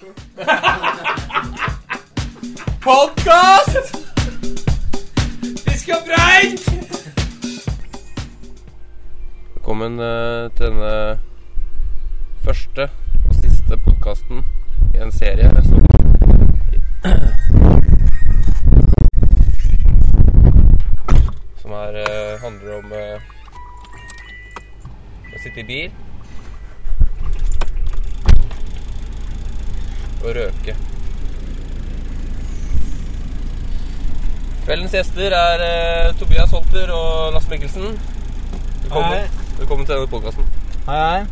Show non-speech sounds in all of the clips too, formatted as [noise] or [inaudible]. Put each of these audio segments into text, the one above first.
[laughs] Podkast! Vi skal breit! Velkommen eh, til denne første og siste podkasten i en serie som Som her eh, handler om eh, å sitte i bil og røke. Kveldens gjester er eh, Tobias Holter og Lasse Mikkelsen. Velkommen, Hei. Velkommen til denne podkasten. Hei, hei.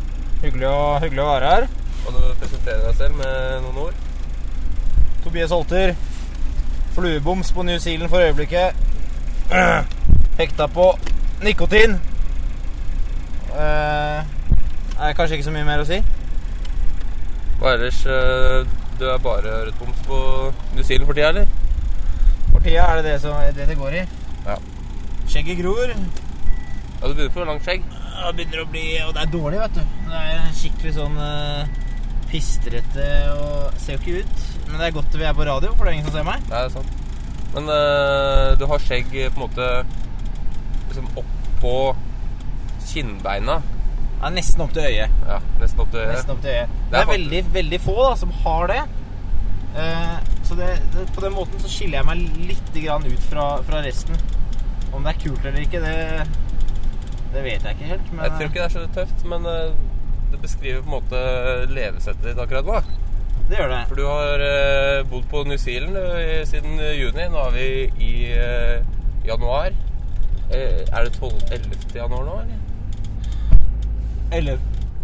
Hyggelig å, hyggelig å være her. Kan du presentere deg selv med noen ord? Tobias Holter. Flueboms på New Zealand for øyeblikket. [clears throat] Hekta på nikotin. Eh, er kanskje ikke så mye mer å si. Hva ellers eh, Du er bare rødboms på New Zealand for tida, eller? For tida er det det, som, det det går i. Ja. Skjegget gror. Ja, Du begynner å få langt skjegg. Ja, det begynner å bli Og det er dårlig, vet du. Det er skikkelig sånn uh, pistrete og ser jo ikke ut. Men det er godt vi er på radio, for det er ingen som ser meg. Nei, det er sant. Men uh, du har skjegg på en måte liksom oppå kinnbeina. Er nesten opp til øyet. Ja, nesten opp til Nesten opp til øyet. Det Det er, er veldig, veldig få da, som har det. Eh, så det, det, på den måten så skiller jeg meg litt grann ut fra, fra resten. Om det er kult eller ikke, det, det vet jeg ikke helt. Men Jeg tror ikke det er så tøft, men eh, det beskriver på en måte levesettet ditt akkurat nå. det gjør det. For du har eh, bodd på New Zealand eh, siden juni. Nå er vi i eh, januar. Eh, er det 12. 11. januar nå, eller? Eller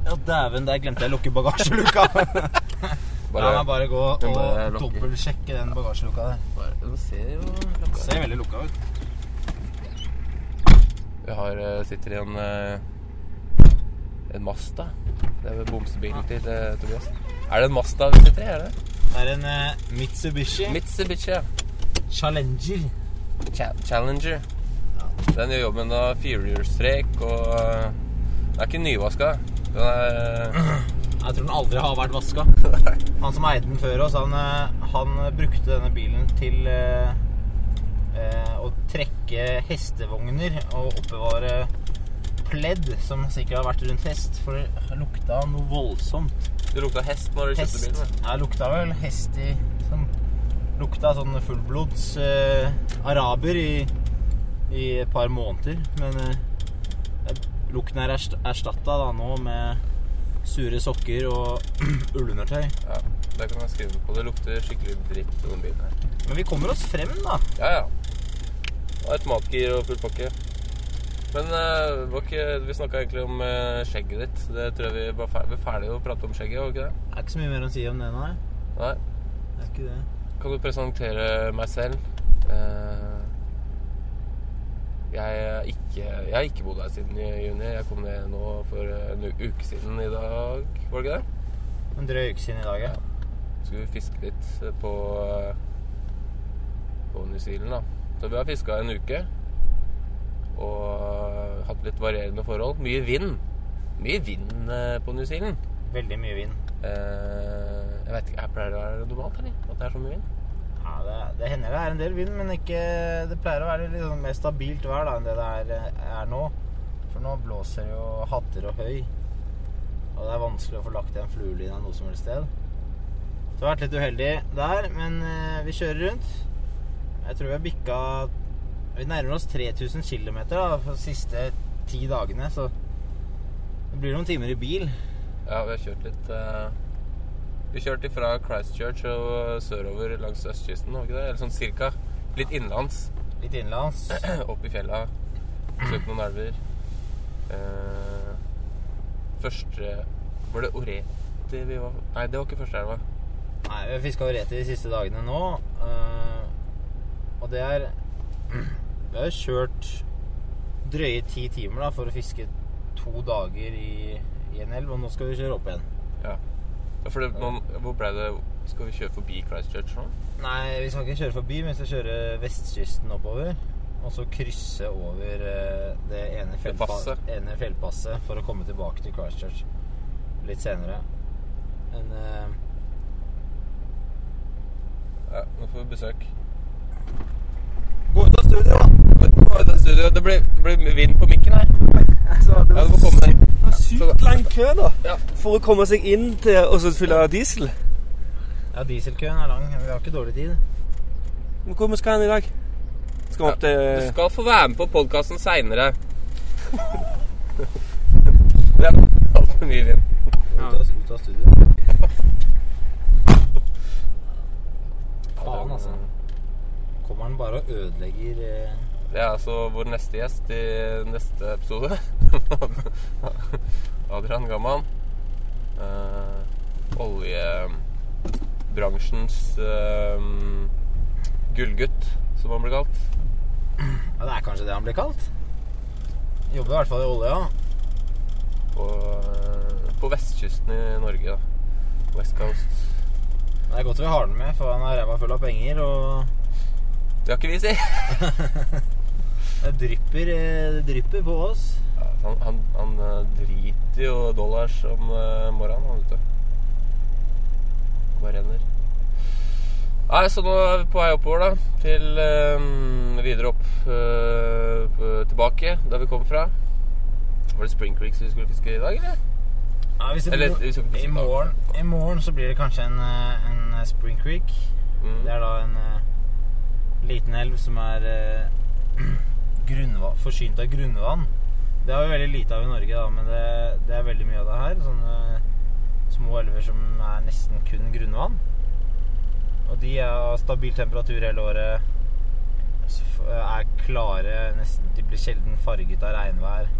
Ja, dæven, der glemte jeg å lukke bagasjeluka. [laughs] La meg bare gå og dobbeltsjekke den bagasjeluka der. bare Den ser jo Det ser veldig lukka ut. Vi har, eh, sitter i en eh, en Masta. Det er bomsebilen til eh, Tobias. Er det en Masta vi sitter i? er det? Det er en uh, Mitsubishi Mitsubishi, ja. Challenger. Ch Challenger. Den gjør jobben av firehjulstrekk og Den er ikke nyvaska. Den er Jeg tror den aldri har vært vaska. [laughs] Han som eide den før oss, han, eh, han brukte denne bilen til eh, eh, å trekke hestevogner og oppbevare pledd som sikkert har vært rundt hest, for det lukta noe voldsomt. Du lukta hest når du kjøpte Hest. bilen? Ja, det lukta vel hest i sånn, Lukta sånn fullblods eh, araber i, i et par måneder. Men eh, lukten er erst- erstatta da nå med sure sokker og [clears throat] ullundertøy. Ja, det kan jeg skrive på. Det lukter skikkelig dritt i den bilen her. Men vi kommer oss frem, da. Ja, ja. Og et matgir og full pakke. Men uh, var ikke, vi snakka egentlig om uh, skjegget ditt. Det tror jeg vi var ferdig, ferdig å prate om skjegget, var ikke det? Det er ikke så mye mer å si om det, nei. Nei. Det er ikke det. Kan du presentere meg selv? Eh, jeg, er ikke, jeg har ikke bodd her siden juni. Jeg kom ned nå for en uke siden i dag. Var det ikke det? En drøy uke siden i dag, ja. Skulle vi fiske litt på, på New Zealand, da. Så vi har fiska en uke. Og hatt litt varierende forhold. Mye vind. Mye vind eh, på New Zealand. Veldig mye vind. Eh, jeg vet ikke, her Pleier det å være normalt, eller? At det er så mye vind? Det, det hender det er en del vind, men ikke, det pleier å være litt sånn mer stabilt vær da, enn det det er, er nå. For nå blåser det jo hatter og høy. Og det er vanskelig å få lagt igjen fluelina noe som helst sted. Så jeg har vært litt uheldig der, men eh, vi kjører rundt. Jeg tror vi har bikka Vi nærmer oss 3000 km da, for de siste ti dagene, så det blir noen timer i bil. Ja, vi har kjørt litt eh, Vi kjørte fra Christchurch og sørover langs østkysten, var ikke det? Eller sånn cirka. Litt innenlands. Litt innenlands. [clears throat] Opp i fjella. Besøkt noen elver. Uh, første Var det Oreti vi var Nei, det var ikke første elva. Nei, vi har fiska Oreti de siste dagene nå. Uh, og det er [clears throat] Vi har kjørt drøye ti timer da for å fiske to dager i, i en elv, og nå skal vi kjøre opp igjen. Ja. ja for det, man, hvor ble det Skal vi kjøre forbi Christchurch nå? Nei, vi skal ikke kjøre forbi, men vi skal kjøre vestkysten oppover. Og så krysse over øh, det ene, fjellpa det ene fjellpasset for å komme tilbake til Christchurch litt senere. Men får vi besøk. Gå ut av studio! Gå ut av studio. Det blir, vind på mikken her. [laughs] Ja, du må komme deg. Sykt lang kø da Ja. for å komme seg inn til å så fylle diesel. Ja, dieselkøen er lang. Vi har ikke dårlig tid. Men Hvor skal han i dag? Skal vi opp Du skal få være med på podkasten seinere. Det [laughs] er altfor mye vind. Ja. ut av studio. Faen, altså. Kommer han bare og ødelegger eh, Det er altså vår neste gjest i neste episode. [laughs] Adrian Gamman. Uh, oljebransjens uh, gullgutt, som han blir kalt. Ja, det er kanskje det han blir kalt. Jobber i hvert fall i olja. På, uh, på vestkysten i Norge. da. West Coast. Det er godt vi har den med, for han har ræva full av penger, og Det har ikke vi, si. [laughs] det drypper, eh, det drypper på oss. Han, han, han eh, driter jo dollars om eh, morgenen, han, vet du. Bare renner. Nei, så nå er vi på vei oppover, da. Til eh, videre opp eh, tilbake, der vi kom fra. Var det Spring Creek vi skulle fiske i dag, eller? Ja, hvis det Eller, blir, vi skal i, morgen, I morgen så blir det kanskje en, en Spring Creek. Mm. Det er da en uh, liten elv som er [clears throat] uh, forsynt av grunnvann. Det har vi veldig lite av i Norge, da, men det, det er veldig mye av det her. Sånne små elver som er nesten kun grunnvann. Og de av stabil temperatur hele året. Er klare, nesten, de blir sjelden farget av regnvær.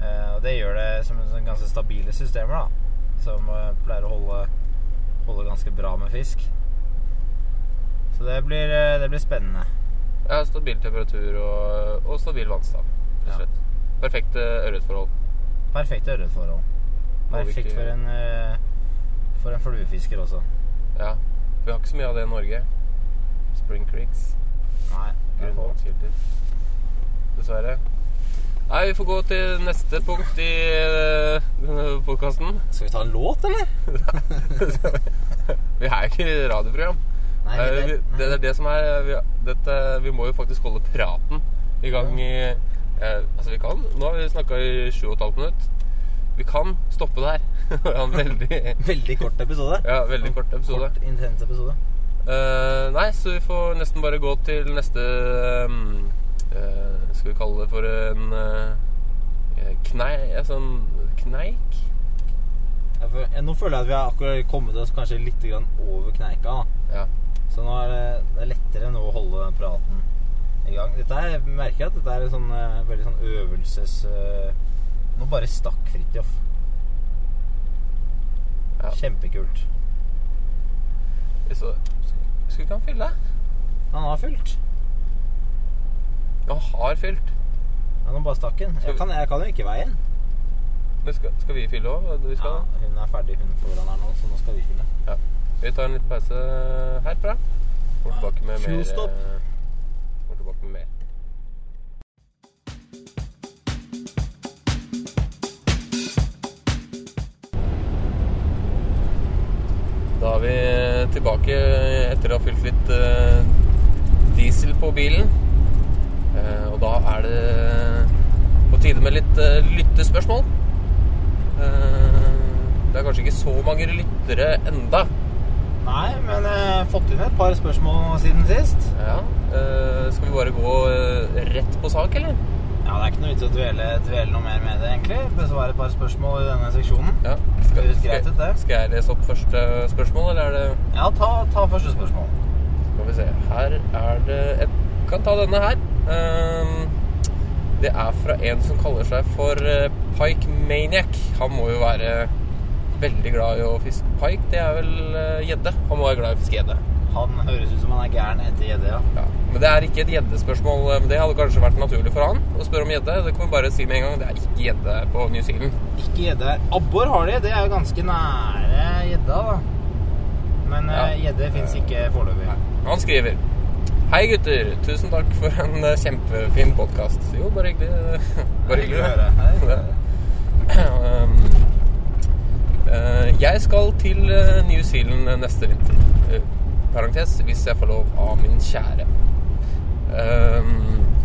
Eh, og det gjør det som en sånn ganske stabile systemer, da. Som eh, pleier å holde, holde ganske bra med fisk. Så det blir, eh, det blir spennende. Ja, stabil temperatur og, og stabil vannstand, rett og slett. Perfekte ørretforhold. Perfekte ørretforhold. Perfekt for en, eh, for en fluefisker også. Ja. Vi har ikke så mye av det i Norge. Spring Creeks. Nei, det er. Grunnvannskilder. Dessverre. Nei, vi får gå til neste punkt i uh, denne podkasten. Skal vi ta en låt, eller? [laughs] vi er ikke i radioprogram. Nei, det, vi, det er det som er vi, dette, vi må jo faktisk holde praten i gang i eh, Altså, vi kan Nå har vi snakka i sju og et halvt minutt. Vi kan stoppe det her. [laughs] en veldig Veldig kort episode. Ja, veldig kort episode. Kort, intens episode. Eh, nei, så vi får nesten bare gå til neste um, eh, Skal vi kalle det for en uh, knei... Altså en kneik? Ja, for, jeg- Nå føler jeg at vi har akkurat kommet oss kanskje litt grann over kneika. da. Ja. Så nå er det, det er lettere nå å holde praten i gang. Dette er, jeg merker at dette er en sånn uh, veldig sånn øvelses... Uh, nå bare stakk Fridtjof. ja. Kjempekult. Så, skulle ikke han fylle? Han har fylt. Han har fylt. Ja, nå bare stakk han. Jeg kan, jeg kan jo ikke veien. Men skal, skal vi fylle òg? Ja, hun er ferdig, hun foran her nå, så nå skal vi fylle. Ja. Vi tar en liten pause herfra. Kommer tilbake med mer stop. Da er vi tilbake etter å ha fylt litt uh, diesel på bilen. Uh, og da er det på tide med litt uh, lyttespørsmål. Det er kanskje ikke så mange lyttere enda. Nei, men jeg har fått inn et par spørsmål siden sist. Ja, Skal vi bare gå rett på sak, eller? Ja, det er ikke noe vits i å dvele, dvele noe mer med det, egentlig. Besvare et par spørsmål i denne seksjonen. Ja, Ut, det. Skal jeg lese opp første spørsmål, eller er det Ja, ta, ta første spørsmål. Skal vi se Her er det Jeg kan ta denne her. Ehm, det er fra en som kaller seg for eh, Pike Maniac. Han må jo være veldig glad i å fiske pike. Det er vel eh, gjedde. Han må være glad i å fiske gjedde. Han høres ut som han er gæren etter gjedde, ja. Ja. Men det er ikke et gjeddespørsmål. Det hadde kanskje vært naturlig for han å spørre om gjedde. Det kan vi bare si med en gang. Det er ikke gjedde på New Zealand. Ikke gjedde. Abbor har de. Det er jo ganske nære gjedda, da. Men gjedde Ja. fins ikke foreløpig. Han skriver Hei gutter, tusen takk for en eh, kjempefin podkast. Jo, bare hyggelig. [laughs] Bare hyggelig. Å høre. Hei. [clears throat] Um, Eh, jeg skal til eh, New Zealand neste vinter. Parentes hvis jeg får lov av min kjære. Um,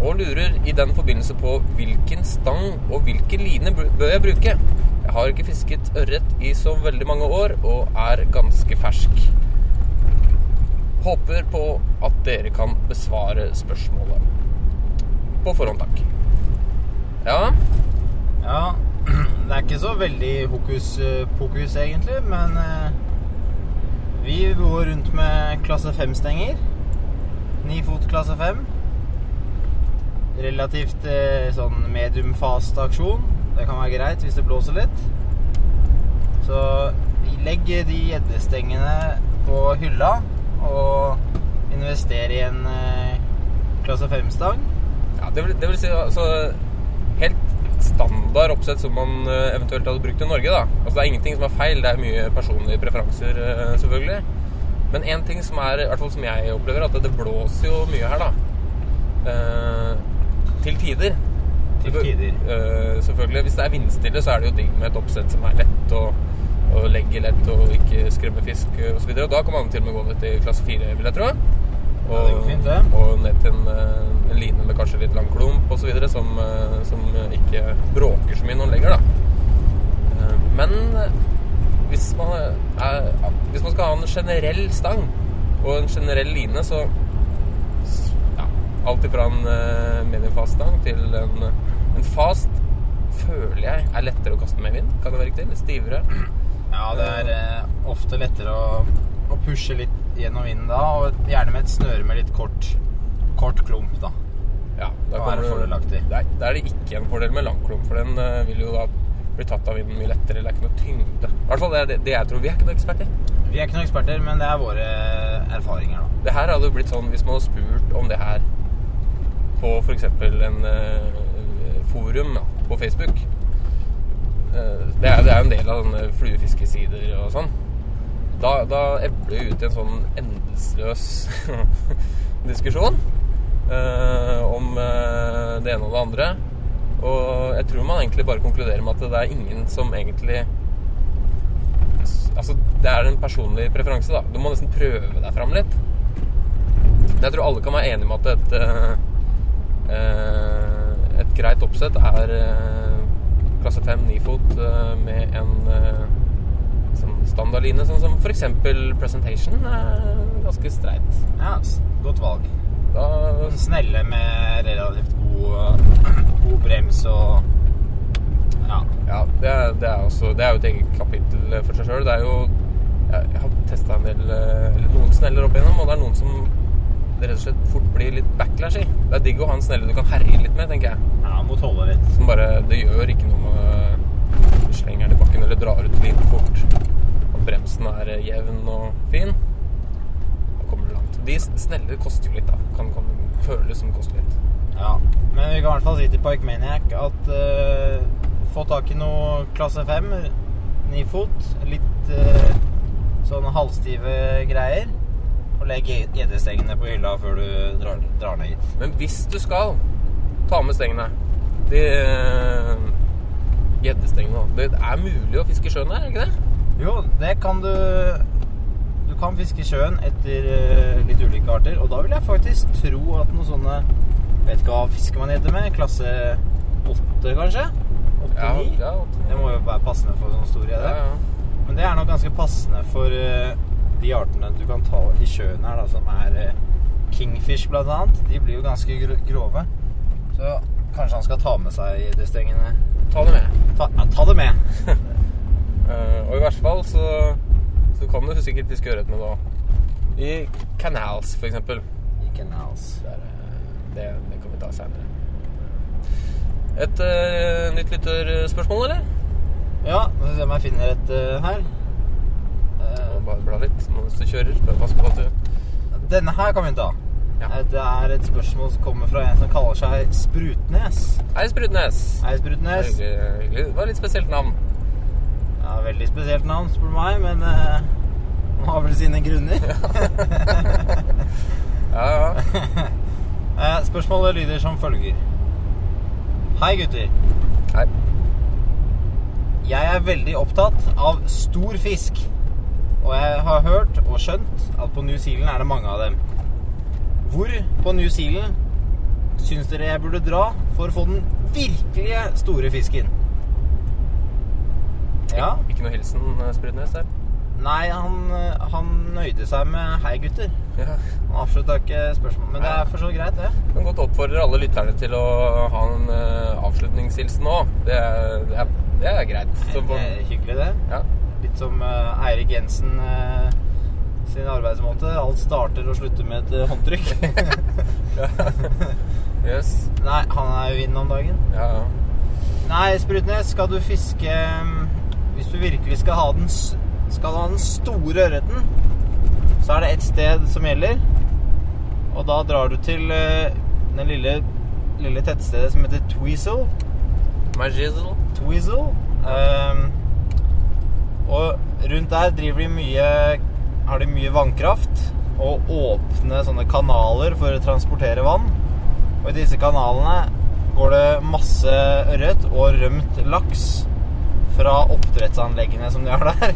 og lurer i den forbindelse på hvilken stang og hvilken line bør jeg bruke. Jeg har ikke fisket ørret i så veldig mange år og er ganske fersk. Håper på at dere kan besvare spørsmålet. På forhånd, takk. Ja, Ja, [clears throat] det er ikke så veldig hokus eh, pokus, egentlig, men eh, vi går rundt med klasse 5-stenger. Ni fot klasse 5. Relativt eh, sånn medium fast aksjon. Det kan være greit hvis det blåser litt. Så legg de gjeddestengene på hylla og investerer i en eh, klasse 5-stang. Ja, det vil, det vil si altså helt standard oppsett som man eh, eventuelt hadde brukt i Norge. da. Altså Det er ingenting som er feil, det er mye personlige preferanser, eh, selvfølgelig. Men én ting som er, i hvert fall som jeg opplever, at det blåser jo mye her, da. Eh, til tider. Til tider. Eh, selvfølgelig. Hvis det er vindstille, så er det jo digg med et oppsett som er lett og, og legger lett og ikke skremmer fisk osv. Og da kan man til og med gå ned til klasse 4, vil jeg tro. Ja, det går fint, det. Og ned til en, eh, en line med kanskje litt lang klump osv. Som, eh, som ikke bråker så mye når lenger da. Eh, Men hvis man, er, hvis man skal ha en generell stang og en generell line, så ja, Alt ifra en eh, mediumfast stang til en, en fast føler jeg er lettere å kaste med vind. Kan det være riktig? Litt stivere. Ja, det er ofte lettere å, å pushe litt gjennom vinden da, og gjerne med et snøre med litt kort, kort klump, da. Ja, da er det fordelaktig? Da er det ikke en fordel med lang klump, for den eh, vil jo da bli tatt av vinden mye lettere. Det er ikke noe tyngde. I hvert fall det er det, det jeg tror. Vi er ikke noen eksperter. Vi er ikke noen eksperter, men det er våre erfaringer, da. Det her hadde jo blitt sånn hvis man hadde spurt om det her på f.eks. en uh, forum da, på Facebook. Uh, det, er, jo en del av sånne fluefiskesider og sånn. Da, da ebler det ut i en sånn endeløs [laughs] diskusjon eh, om eh, det ene og det andre. Og jeg tror man egentlig bare konkluderer med at det er ingen som egentlig Altså, det er en personlig preferanse, da. Du må nesten prøve deg fram litt. Jeg tror alle kan være enige om at et, eh, eh, et greit oppsett er eh, klasse 5, 9 fot eh, med en eh, sånn standardline, sånn som f.eks. Presentation er ganske streit. Ja, godt valg. Da En snelle med relativt god, [clears throat] god brems og Ja. Ja, det er, det er, også, det er jo et eget kapittel for seg sjøl. Det er jo Jeg, jeg har testa en del eh, eller noen sneller opp igjennom, og det er noen som det rett og slett fort blir litt backlash i. Det er digg å ha en snelle du kan herje litt med, tenker jeg. ja må tåle litt. Som bare Det gjør ikke noe med du slenger den i bakken eller drar ut linen fort. At bremsen er eh, jevn og fin. Da kommer du langt. De snelle koster jo litt, da. Kan, kan føles som koster litt. Ja. Men vi kan i hvert fall si til Park Maniac at uh, få tak i noe klasse 5, ni fot, litt uh, sånn halvstive greier, og legg gjeddestengene på hylla før du drar, drar ned hit. Men hvis du skal ta med stengene De eh, gjeddestengene uh, Det er mulig å fiske i sjøen her, er det ikke det? Jo, det kan du Du kan fiske i sjøen etter eh, litt ulike arter, og da vil jeg faktisk tro at noen sånne Vet ikke hva fisker man heter med? Klasse 8, kanskje? 8-9? ja, Det må jo være passende for sånn stor gjedde. ja, ja. Men det er nok ganske passende for eh, de artene du kan ta i sjøen her, da, som er eh, kingfish blant annet. De blir jo ganske grove. Så kanskje han skal ta med seg gjeddestengene. Ta det med. Ta, ja, ta det med. uh, [laughs] og i hvert fall så, så kan du sikkert fiske ørret med da. I canals, for eksempel. I canals. Der, eh, det, det kan vi ta seinere. Et uh, nytt lytterspørsmål, eller? Ja, skal vi se om jeg finner et uh, her. Uh, Bare bla litt mens du kjører. Bare pass på at du denne her kan vi ta. Ja. Det er et spørsmål som kommer fra en som kaller seg Sprutnes. Hei, Sprutnes. Hei, Sprutnes. Hyggelig. Det var et litt spesielt navn. Ja, veldig spesielt navn, spør du meg, men uh, han har vel sine grunner. Ja, [laughs] ja. uh, Spørsmålet lyder som følger. Hei, gutter. Hei. Jeg er veldig opptatt av stor fisk. Og jeg har hørt og skjønt at på New Zealand er det mange av dem. Hvor på New Zealand syns dere jeg burde dra for å få den virkelige store fisken? Ja. Ikke noe hilsen, eh, Sprudnes der? Nei, han, eh, han nøyde seg med 'hei, gutter'. Ja. Han avslutta ikke spørsmålet. Men det er for så greit, det. Jeg kan godt oppfordre alle lytterne til å ha en uh, avslutningshilsen nå. Det det det er greit. Så, Det er hyggelig, det. ja. Litt som uh, Eirik Jensen uh, sin arbeidsmåte. Alt starter og slutter med et håndtrykk. [laughs] Yes. Nei, han er jo inne om dagen. Ja, ja. Nei, Sprutnes, skal du fiske mm, Hvis du virkelig skal ha den, skal ha den store ørreten, så er det ett sted som gjelder. Og da drar du til eh, det lille, lille tettstedet som heter Tweezle. Magizzle. Tweezle. Um, og rundt der driver de mye har de mye vannkraft og åpne sånne kanaler for å transportere vann. Og i disse kanalene går det masse ørret og rømt laks fra oppdrettsanleggene som de har der. [laughs]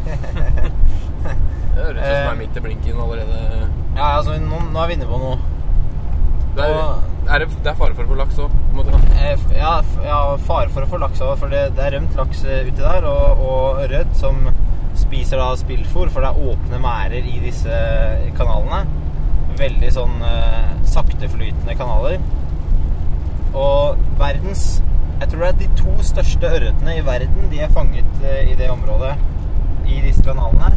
Det høres ut som det er midt i blinken allerede. ja, altså nå, nå er vi inne på noe. Det er, er, det, det er fare for å få laks òg. Eh, Ja, ja fare for å få laks òg, for det, det er rømt laks eh, uti der. Og, og ørret som spiser da spillfôr, for det er åpne merder i disse kanalene. Veldig sånn eh, sakteflytende kanaler. Og verdens Jeg tror det er de to største ørretene i verden de er fanget eh, i det området. I disse kanalene.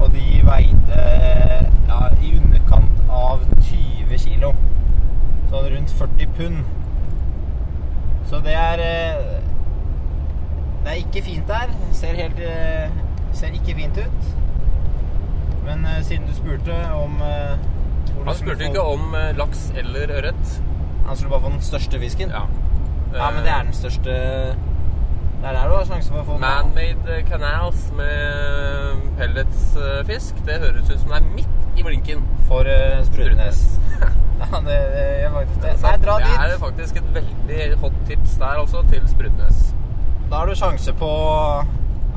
Og de veide ja, i underkant av 20 kilo. Sånn rundt 40 pund. Så det er eh, Det er ikke fint der. Ser helt eh, Ser ikke fint ut. Men siden du spurte om Han spurte få- ikke om laks eller ørret. Han skulle bare få den største fisken? Ja. Ja, men det er den største Det er der du har sjanse for å få. Man-made canals med pelletsfisk. Det høres ut som det er midt i blinken. For uh, Sprudnes. [laughs] ja, det, det gjør faktisk det. Nei, dra det er faktisk et veldig hot tips der også, til Sprudnes. Da har du sjanse på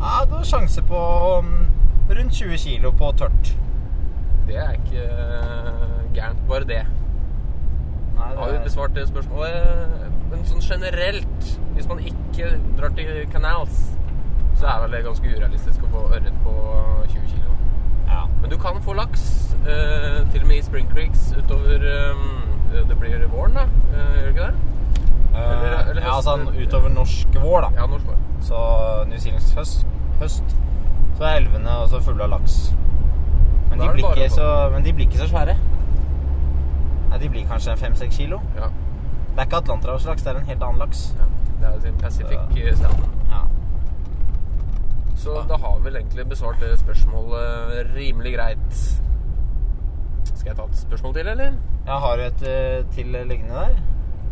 Ja, du har sjanse på um, rundt 20 kilo på tørt. Det er ikke eh, gærent, bare det. Nei, Har vi besvart det spørsmålet? Men sånn generelt, hvis man ikke drar til canals, så er vel det ganske urealistisk å få ørret på 20 kilo. ja. Men du kan få laks, eh, til og med i Spring Creeks utover eh, Det blir våren, da? Eh, gjør det ikke det? Eller- eller ja, altså sånn utover norsk vår, da. Ja, norsk vår. Så New Zealands høst, høst så er elvene også fulle av laks. Men de, blir ikke så, men de blir ikke så svære. Nei, De blir kanskje fem-seks kilo. Ja. Det er ikke atlanterhavslaks, det er en helt annen laks. ja. Det er sin Pacific eh. Ja. Så da har vi vel egentlig besvart det spørsmålet rimelig greit. Skal jeg ta et spørsmål til, eller? ja har du et eh, til liggende der?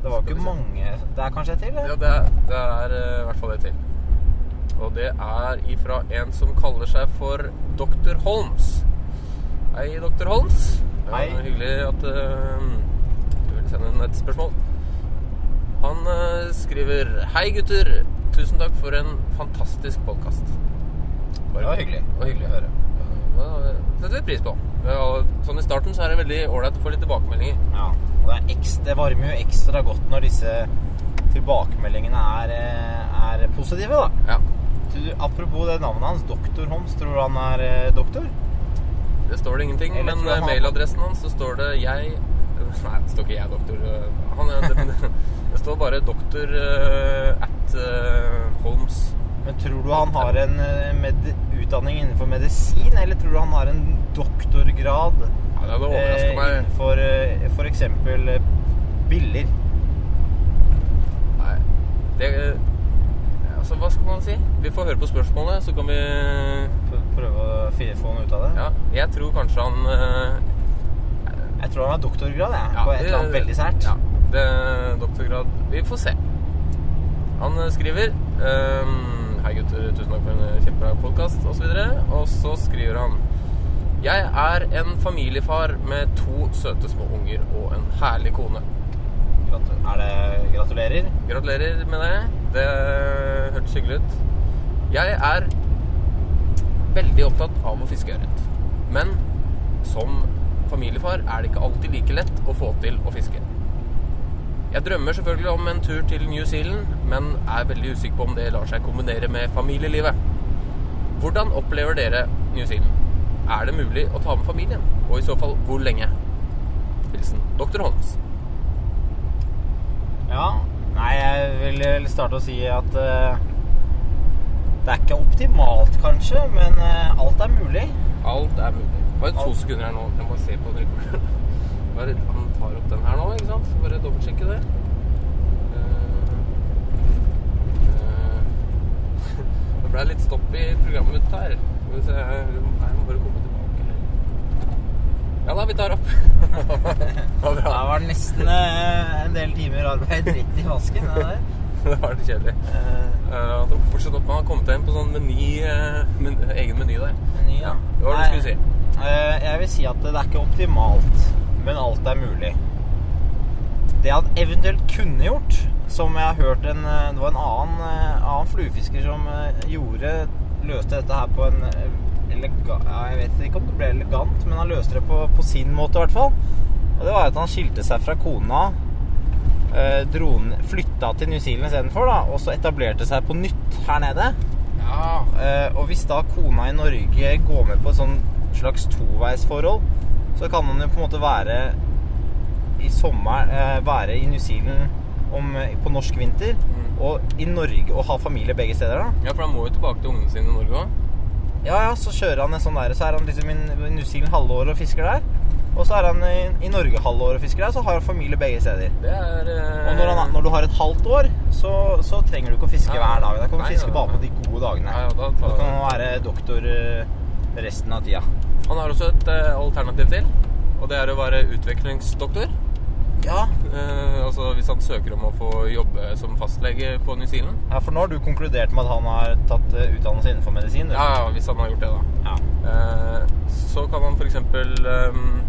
Det var ikke mange Det er kanskje et til? Ja, det er, det er eh, i hvert fall et til. Og det er ifra en som kaller seg for Dr. Holmes. Hei, Dr. Holmes. Hei. Ja, hyggelig at uh, du ville sende inn et spørsmål. Han eh, skriver Hei, gutter. Tusen takk for en fantastisk podkast. Det var hyggelig. Det var hyggelig å høre. Det setter vi pris på. Sånn I starten så er det veldig ålreit å få litt tilbakemeldinger. Ja. Og det, er ekstra, det varmer jo ekstra godt når disse tilbakemeldingene er, eh, er positive, da. Ja, Du, apropos det navnet hans, Dr. Holmes. Tror du han er eh, doktor? Det står det ingenting, Eller men mailadressen hans så står det jeg [laughs] Nei, det står ikke jeg, doktor. Han, er- [laughs] det, står bare doktor eh, at eh, Holmes. Men tror du han har en eh, med, utdanning innenfor medisin, eller tror du han har en doktorgrad Ja, det overrasker meg. innenfor eh, biller? Nei, det Altså, hva skal man si? Vi får høre på spørsmålet, så kan vi Prøve å få noe ut av det? Ja, jeg tror kanskje han Jeg tror han har doktorgrad, jeg. Ja, på et eller annet veldig sært. Ja, det doktorgrad Vi får se. Han eh, skriver um, Hei, gutter. Tusen takk for en eh, kjempebra podkast, osv. Og, og så skriver han Jeg er en familiefar med to søte små unger og en herlig kone. Er det gratulerer? Gratulerer med det. Det hørtes hyggelig ut. Jeg er veldig opptatt av å fiske ørret. Men som familiefar er det ikke alltid like lett å få til å fiske. Jeg drømmer selvfølgelig om en tur til New Zealand, men er veldig usikker på om det lar seg kombinere med familielivet. Hvordan opplever dere New Zealand? Er det mulig å ta med familien? Og i så fall hvor lenge? Hilsen Dr. Holmes. Ja. Nei, jeg vil starte å si at uh, det er ikke optimalt, kanskje, men uh, alt er mulig. Alt er mulig. Bare to sekunder her nå. Jeg må bare se på rekorden. [laughs] Bare, han tar opp den her nå, ikke sant? Bare dobbeltsjekke det. Eh, eh, [laughs] Det ble litt stopp i programmet mitt her. Vi se Jeg må bare komme tilbake her. Ja da, vi tar opp. [laughs] Det var Det var nesten eh, en del timer arbeid rett i vasken. Det. Det var litt kjedelig. Uh, fortsatt opp, han kom til inn på sånn meny, men, egen meny der. meny, ja. Hva var det du skulle si? Eh, jeg vil si at det er ikke optimalt, men alt er mulig. Det han eventuelt kunne gjort, som jeg har hørt en eh, Det var en annen, eh, annen fluefisker som gjorde Løste dette her på en elegant Jeg vet ikke om det ble elegant, men han løste det på, på sin måte, i hvert fall. Og det var at han skilte seg fra kona. eh, Dro, flytta til New Zealand istedenfor, da, og så etablerte seg på nytt her nede. Ja. Og hvis da kona i Norge går med på et sånn slags toveisforhold, så kan man jo på en måte være i sommer eh, Være i New Zealand om, eh, på norsk vinter, Mm. og i Norge og ha familie begge steder, da. ja, for han må jo tilbake til ungene sine i Norge òg. Ja, ja, så kjører han en sånn der, så er han liksom i New Zealand halve året og fisker der. Og så er han i, i Norge halve året og fisker der, så har han familie begge steder. Det er eh, Og når, han, når du har et halvt år, så, så trenger du ikke å fiske Ja. hver dag. Da kan du Nei, fiske ja, bare på de gode dagene. Ja, ja, da tar- Da kan du være doktor eh, resten av tida. Han har også et eh, alternativ til, og det er å være utviklingsdoktor. Ja, Eh, altså hvis han søker om å få jobbe som fastlege på New Zealand. Ja, for nå har du konkludert med at han har tatt eh, utdannelse innenfor medisin? du? Ja, ja, hvis han har gjort det, da. Ja. Eh, så kan han f.eks. Um,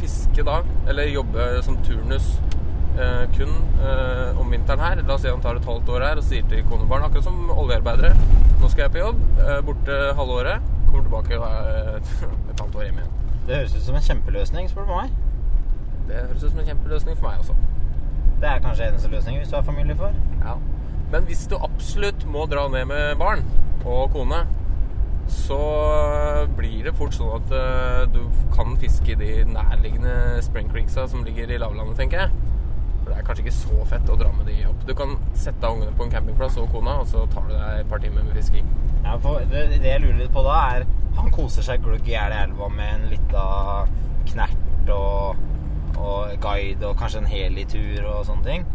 fiske da, eller jobbe som turnus eh, kun eh, om vinteren her. La oss si han tar et halvt år her og sier til kone og barn, akkurat som oljearbeidere Nå skal jeg på jobb, eh, borte halve året. Kommer tilbake er et, halvt år hjemme igjen. Det høres ut som en kjempeløsning, spør du meg. Det høres ut som en kjempeløsning for meg også. Det er kanskje eneste løsning hvis du er familiefar. Ja. Men hvis du absolutt må dra ned med barn og kone, så blir det fort sånn at eh, du kan fiske i de nærliggende spring creeksa som ligger i lavlandet, tenker jeg. Det er kanskje ikke så fett å dra med de opp. Du kan sette av ungene på en campingplass og kona, og så tar du deg et par timer med fisking. Ja, for det, det jeg lurer litt på da, er Han koser seg glugg i hjel i elva med en lita knert og, og guide og kanskje en helitur og sånne ting.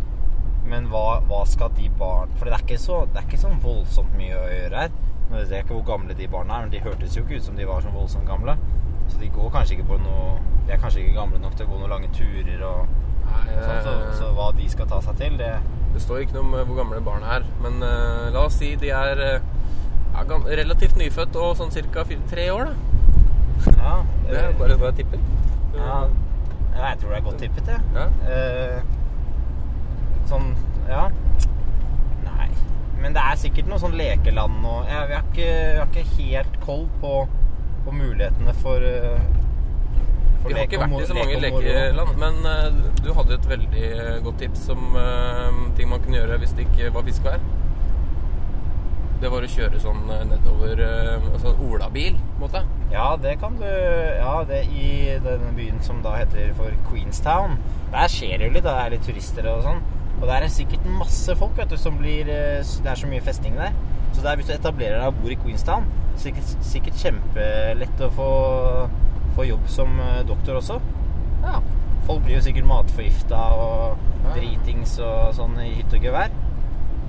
Men hva, hva skal de barn For det er ikke så Det er ikke sånn voldsomt mye å gjøre her. Nå vet jeg ikke hvor gamle de barna er, men de hørtes jo ikke ut som de var så voldsomt gamle. Så de går kanskje ikke på noe De er kanskje ikke gamle nok til å gå noen lange turer og Nei, sånn. Så, så hva de skal ta seg til, det Det står ikke noe om eh, hvor gamle barna er, men uh, la oss si de er uh, relativt nyfødt og sånn ca. tre år, da. Ja. [laughs] Det er eh, bare hva jeg tipper. ja, jeg tror det er godt tippet, jeg. Ja. Uh, sånn Ja. Nei. Men det er sikkert noe sånn lekeland og jeg, vi, har ikke, jeg har ikke helt koll på, på mulighetene for Vi har ikke vært i så mange lekeland, men eh, du hadde et veldig godt tips om eh, ting man kunne gjøre hvis det ikke var fiskevær. Det var å kjøre sånn eh, nedover altså olabil, på en måte. Ja, det kan du Ja, det i denne byen som da heter for Queenstown. Der skjer det jo litt. Det er litt turister og sånn. Og der er sikkert masse folk vet du, som blir Det er så mye festing der. Så der, hvis du etablerer deg og bor i Queenstown, sikkert, sikkert kjempelett å få, få jobb som eh, doktor også. Ja. Folk blir jo sikkert matforgifta og dritings og sånn i hytte og gevær.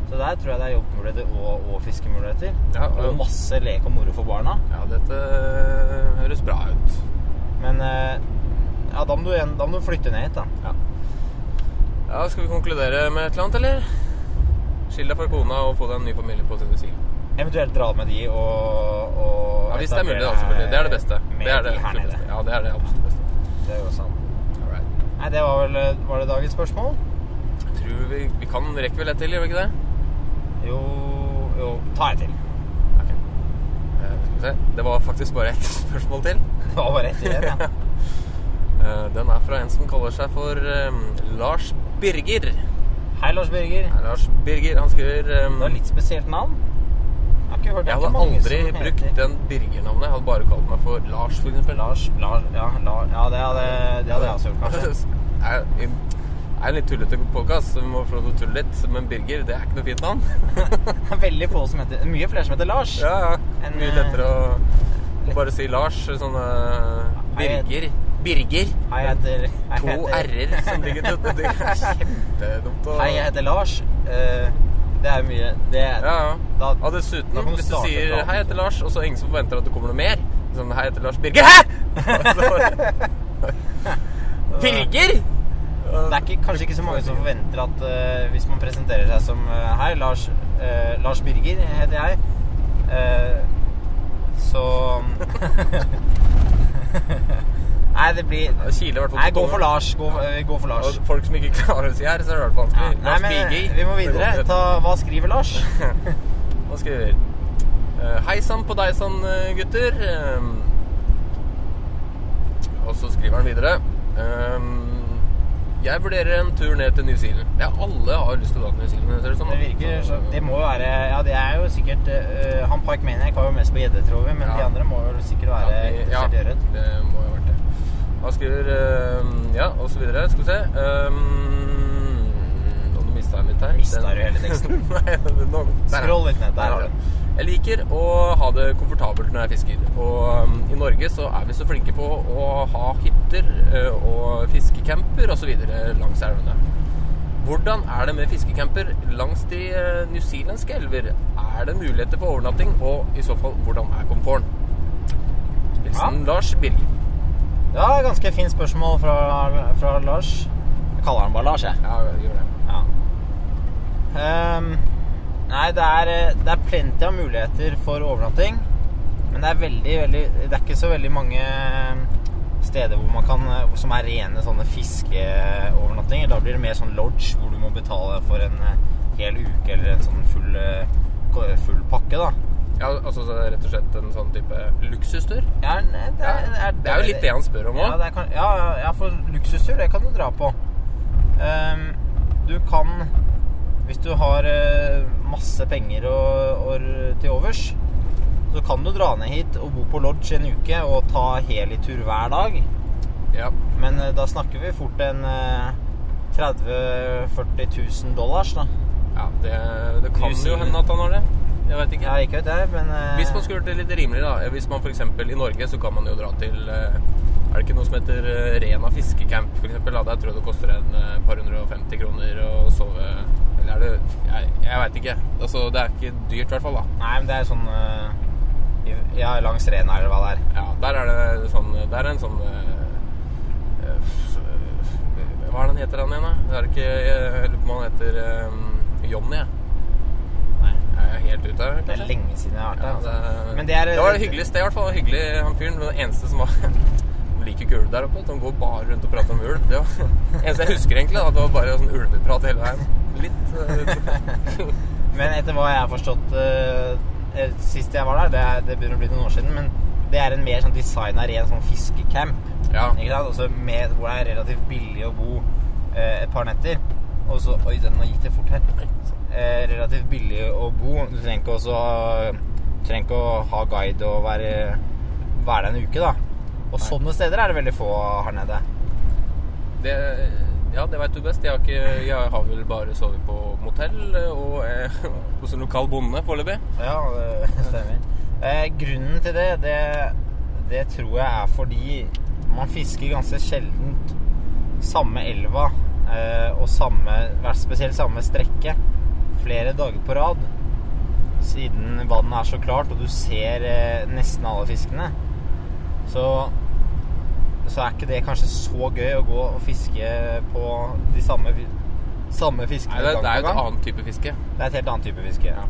Så der tror jeg det er jobbmuligheter og, og fiskemuligheter. Ja, og- og masse lek og moro for barna. ja, dette eh, høres bra ut. Men eh, ja, da må, du, da må du flytte ned hit, da. Ja. ja, skal vi konkludere med et eller annet, eller? Skill deg fra kona og få deg en ny familie på sin side. Eventuelt dra med de og, og Ja, hvis det er mulig, da, selvfølgelig. Det er det beste. Det er det beste. Ja, det er det absolutt beste. Det er jo sant. Alright. Nei, det var vel var det dagens spørsmål? Jeg tror vi, vi kan rekke vel ett til, gjør vi ikke det? Jo, jo Ta et til. Ok. Eh, skal vi se. Det var faktisk bare ett [laughs] spørsmål til. Det var bare ett igjen, ja. [laughs] Eh, den er fra en som kaller seg for um, Lars Birger. Hei, Lars Birger. Hei, Lars Birger, han skriver um, Det var litt spesielt navn. Hørt Jeg hadde aldri brukt heter- den Birger-navnet. Jeg hadde bare kalt meg for Lars, for eksempel. Lars, Lars Ja, Lars, ja det, hadde, det hadde jeg også gjort, kanskje. [laughs] Det er en litt tullete podkast, så vi må få lov til å tulle litt. Men Birger, det er ikke noe fint navn. [laughs] Veldig få som heter Mye flere som heter Lars. ja, ja. En, Mye eh, lettere å, å bare si Lars. Sånn uh, Birger. Birger. Hei, jeg heter jeg To heter- r-er som ligger til [laughs] Det er kjempedumt å Hei, jeg heter Lars. Eh, det er mye Det Ja, ja. Da- Og dessuten, da hvis du sier. 'Hei, jeg heter Lars', og så er ingen som forventer at det kommer noe mer Sånn 'Hei, jeg heter Lars Birger'. [laughs] Hæ?! [laughs] Birger?! Det er ikke, kanskje ikke så mange som forventer at uh, hvis man presenterer seg som uh, Hei, Lars, uh, Lars Birger heter jeg. Så [laughs] Nei, det blir Kile, hvert fall Nei, gå for Lars. Gå, eh, gå for Lars. Og folk som ikke klarer å si her, så er det i hvert fall vanskelig. nei, Lars men vi må videre. Ta, hva skriver Lars? [laughs] hva skriver eh, Hei sann på deg sann, eh, gutter. Um, og så skriver han videre um, Jeg vurderer en tur ned til New Zealand. Ja, alle har lyst til å dra til New Zealand. Ser det, sånn. Det virker så Det må jo være Ja, det er jo sikkert uh, Han Park Maniac var jo mest på gjedde, tror vi, men Ja. de andre må jo sikkert være ja, de- ja, det må jo det. Han skriver um, Ja, og så videre. Skal vi se um, Nå mista jeg litt her. Den- du hele teksten? [laughs] Nei, nå, Scroll litt ned. Der har du. Jeg liker å ha det komfortabelt når jeg fisker. Og um, i Norge så er vi så flinke på å ha hytter uh, og fiskecamper osv. langs elvene. Hvordan er det med fiskecamper langs de uh, newzealandske elver? Er det muligheter for overnatting, og i så fall, hvordan er komforten? Hilsen Lars Birger. Ja, ganske fint spørsmål fra, fra Lars. Jeg kaller han bare Lars, jeg. Ja, gjør det. Ja. Um, nei, det er, eh, det er plenty av muligheter for overnatting. Men det er veldig, veldig Det er ikke så veldig mange eh, steder hvor man kan eh, som er rene sånne fiskeovernattinger. Da blir det mer sånn lodge hvor du må betale for en eh, hel uke eller en sånn full, full pakke, da. Ja, altså så rett og slett en sånn type luksustur? Ja, nei, det, er, Det er jo litt det han spør om Ja, òg. det er, ja, ja, ja, for luksustur, det kan du dra på. Um, du kan Hvis du har eh, masse penger og, og, til overs, så kan du dra ned hit og bo på lodge en uke og ta helitur hver dag. Ja. Men eh, da snakker vi fort en eh, 30 000-40 000 dollars, da. ja det, det kan jo hende at han har det. Jeg vet ikke. Jeg ikke vet jeg, men eh, Hvis man skulle gjort det litt rimelig, da. Hvis man f.eks. i Norge, så kan man jo dra til eh, Er det ikke noe som heter eh, Rena fiskecamp, f.eks.? Der tror jeg det koster en par hundre og femti kroner å sove Eller er det Jeg, jeg veit ikke. Altså, det er ikke dyrt, i hvert fall. da Nei, men det er sånn i- Ja, langs Rena, eller hva det er. Ja, der er det sånn Der er en sånn Hva er det han heter han igjen, da? Det er ikke Jeg lurer på om han heter um, Johnny, jeg. Helt ute her, det er lenge siden jeg har vært der. det, altså. Ja, det er var et hyggelig sted, i hvert fall. Hyggelig han fyren. Den eneste som var [laughs] like kul der oppe. Han går bare rundt og prater om ulv. Det var [laughs] eneste jeg husker, egentlig. at det var bare sånn ulveprat hele veien. Litt eh, [laughs] Men etter hva jeg har forstått eh, sist jeg var der, det, er, det begynner å bli noen år siden, men det er en mer sånn designa ren sånn fiskecamp. Ja. Ikke sant? Også med, hvor det er relativt billig å bo uh, et par netter. Og så Oi, den gikk det fort her. Eh, relativt billig å bo. Du trenger ikke også Du trenger ikke å ha guide og være, være der en uke, da. Og sånne steder er det veldig få her nede. Det, ja, det veit du best. Jeg har, ikke, jeg har vel bare sovet på motell og eh, [laughs] hos en lokal bonde foreløpig. Ja, det stemmer. Eh, grunnen til det, det, det tror jeg er fordi man fisker ganske sjeldent samme elva og samme, spesielt samme strekke flere dager på rad. Siden vannet er så klart, og du ser eh, nesten alle fiskene. Så, så er ikke det kanskje så gøy å gå og fiske på de samme, samme fiskene Nei, det, det er jo et annet type fiske. Det er et helt annet type fiske. Ja.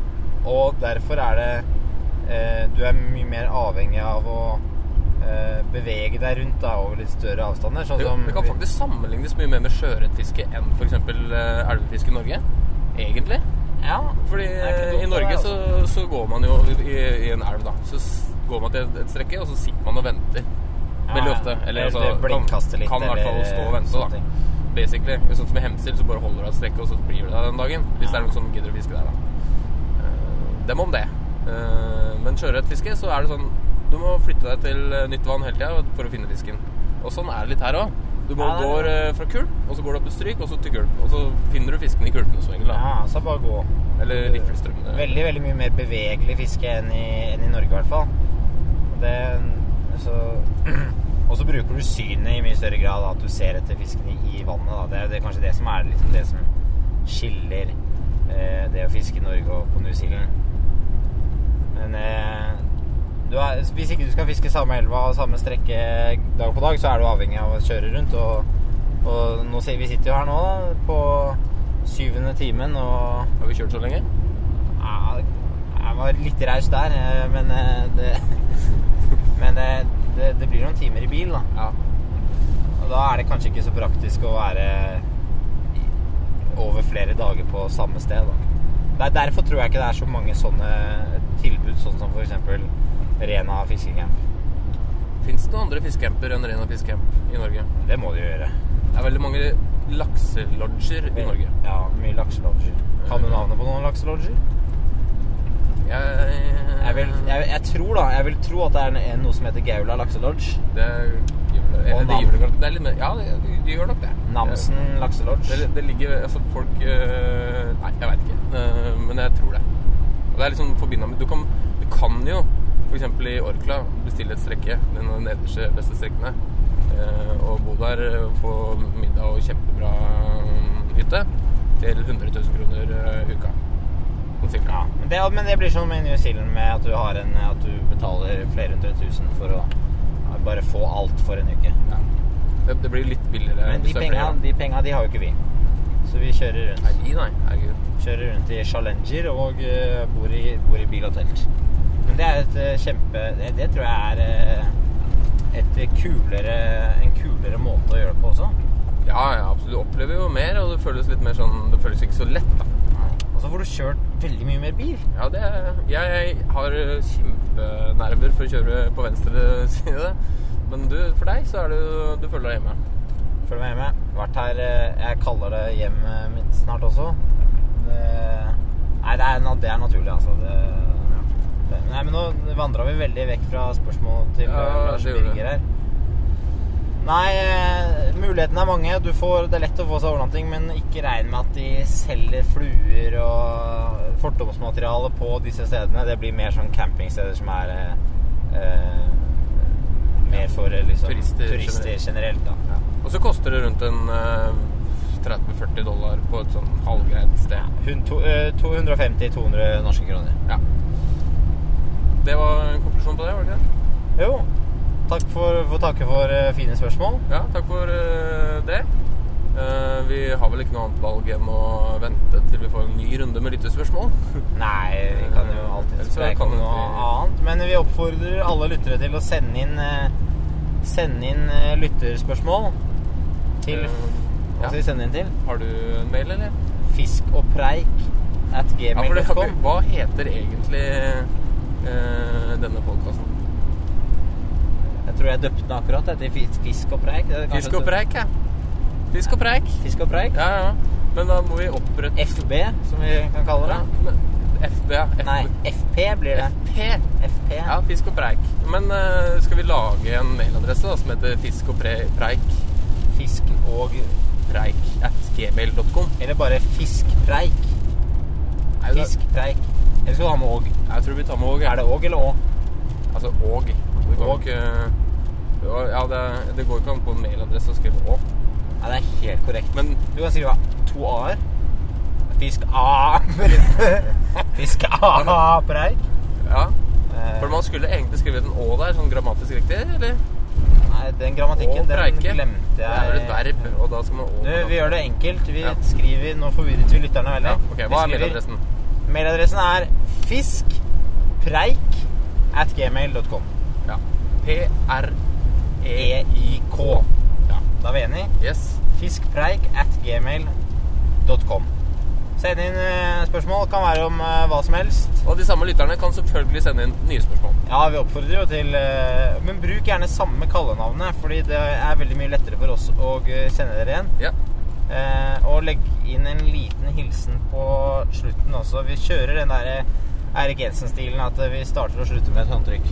Og derfor er det eh, Du er mye mer avhengig av å eh, bevege deg rundt da, over litt større avstander. Sånn Det, som det kan faktisk sammenlignes mye mer med sjøørretfiske enn f.eks. elvefiske i Norge. Egentlig. Ja. Fordi eh, i Norge så, altså. så går man jo i, i en elv, da. Så går man til et, strekke, og så sitter man og venter. Veldig ofte. Eller altså, det litt, kan, kan i hvert fall stå og vente, da. Basically. Sånn som i Hemsil, så bare holder du av et strekke, og så blir du der den dagen. Hvis det er noen som gidder å fiske der, da. Eh, Dem om det. Eh, Men sjøørretfiske, så er det sånn Du må flytte deg til eh, nytt vann hele tida for å finne fisken. Og sånn er det litt her òg. Du må Ja, det er gå eh, fra kulp, og så går du opp et stryk, og så til kulp. Og så finner du fisken i kulpene som regel. Ja, så bare gå. Eller riflestrømmene. Veldig, veldig mye mer bevegelig fiske enn i, enn i Norge, i hvert fall. Det, så, [clears throat] og så bruker du synet i mye større grad, at du ser etter fisken i, vannet. Da. Det er det kanskje det som er liksom det som skiller eh, det å fiske i Norge og på New Zealand. Men eh, er, hvis ikke du skal fiske samme elva og samme strekke dag på dag, så er du avhengig av å kjøre rundt. Og, og nå, vi sitter jo her nå da, på syvende timen og Har vi kjørt så lenge? ja, jeg var litt raus der, eh, men eh, det [laughs] Men det, det, det blir noen timer i bil, da. Ja. Og da er det kanskje ikke så praktisk å være over flere dager på samme sted. Da. Det er Derfor tror jeg ikke det er så mange sånne tilbud, sånn som f.eks. Rena fiskecamp. Fins det noen andre fiskecamper enn Rena fiskecamp i Norge? Det må de jo gjøre. Det er veldig mange lakselodger i Norge. Ja, mye lakselodger. Kan du navnet på noen lakselodger? Jeg, Jeg, vil, jeg, jeg tror da, jeg vil tro at det er en, noe som heter Gaula lakselodge. Det det. Det det. Det er mer Ja, det, de, de gjør nok det. Namsen lakselodge. Det, det ligger Altså, folk øh, Nei, jeg veit ikke. Uh, men jeg tror det. Og det er liksom forbinda med Du kan, du kan jo f.eks. i Orkla bestille et strekke, den nederste beste strekkene, øh, og bo der, øh, få middag og kjempebra øh, hytte til 100 000 kroner øh, uka. Ja, men det, men det blir sånn med New Zealand med at du, har en, at du betaler flere hundre tusen for å bare få alt for en uke. Ja. Det, det blir litt billigere. Men de penga, de, penga, de har jo ikke vi. Så vi kjører rundt. Nei, nei. Kjører rundt i Challenger og eh, bor, i, bor i bil og telt. Men det er et eh, kjempe Det, det tror jeg er eh, et kulere, en kulere måte å gjøre det på også. Ja, ja, absolutt. Du opplever jo mer, og det føles litt mer sånn Det føles ikke så lett, da. Og så får du kjørt veldig mye mer bil. Ja, det Jeg har kjempenerver for å kjøre på venstre side. Men du, for deg så er det jo Du føler deg hjemme. Føler meg hjemme. Vært her eh, Jeg kaller det hjemmet mitt snart også. Det, nei, det er, det er naturlig, altså. Det, nei, men nå vandra vi veldig vekk fra spørsmål til Ja, eh, Lars Birger her. Nei, eh, mulighetene er mange. Du får, det er lett å få seg overnatting, men ikke regn med at de selger fluer og fortomsmateriale på disse stedene. Det blir mer sånn campingsteder som er eh, eh, mer for liksom, Turister turister generelt. da. Ja. Og så koster det rundt en eh, 30-40 dollar på et sånn halvgreit sted. Hun- eh, 250-200 norske kroner. Ja. Det var en konklusjon på det, var det ikke det? Jo. Takk for, for takke for uh, fine spørsmål. Ja, takk for uh, det. Uh, vi har vel ikke noe annet valg enn å vente til vi får en ny runde med lyttespørsmål. [laughs] Nei, vi kan jo alltid spreke kan om noe annet. Men vi oppfordrer alle lyttere til å sende inn Sende inn lytterspørsmål til Hva skal vi sende inn til? Har du en mail, eller? Fiskogpreik at gmail.com. Ja, hva heter egentlig eh, denne podkasten? Jeg tror jeg døpte den akkurat etter Fisk og preik. Fisk og preik, ja. Fisk og preik. Fisk og preik. Ja, ja. Men da må vi opprette FB, som vi kan kalle det. Ja, FB, ja. FB. Nei, FP blir det. FP. FP. Ja, fisk og preik. Men uh, skal vi lage en mailadresse da, som heter fisk og pre preik? Fisk og Preik at gmail.com. Eller bare fiskpreik. Fiskpreik. Eller skal du ha med åg? Jeg tror vi tar med åg. Er det åg eller å? Altså åg. Det går ikke Ja, det, det går ikke an på en mailadresse å skrive å. Nei, det er helt korrekt. Men Du kan skrive to a-er. Fisk A [laughs] Fisk A-preik. ja. Eh, For man skulle egentlig skrevet en å der, sånn grammatisk riktig, eller? Nei, den grammatikken, den glemte jeg. Det er vel et verb, og da skal man å Du, vi gjør det enkelt. Vi Ja. skriver Nå forvirret vi lytterne veldig. Ja, ok, Hva er mailadressen? Mailadressen er fiskpreik at gmail.com. Ja. P-r-e-i-k. Ja, da er vi enige. Yes. Fiskpreik at gmail.com. Send inn eh, spørsmål. Kan være om eh, hva som helst. Og de samme lytterne kan selvfølgelig sende inn nye spørsmål. Ja, vi oppfordrer jo til eh, Men bruk gjerne samme kallenavnet, fordi det er veldig mye lettere for oss å sende dere igjen. Ja. Eh, og legg inn en liten hilsen på slutten også. Vi kjører den derre Eirik Jensen-stilen at vi starter og slutter med et håndtrykk.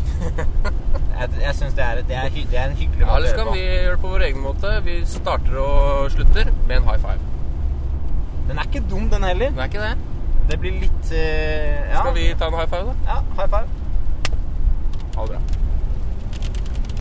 [laughs] jeg jeg syns det, det, det er en hyggelig måte å eller så gjøre kan på. vi gjøre det på vår egen måte. Vi starter og slutter med en high five. Den er ikke dum, den heller. Den er ikke det. Det blir litt uh, ja. Skal vi ta en high five, da? Ja, high five. Ha det bra.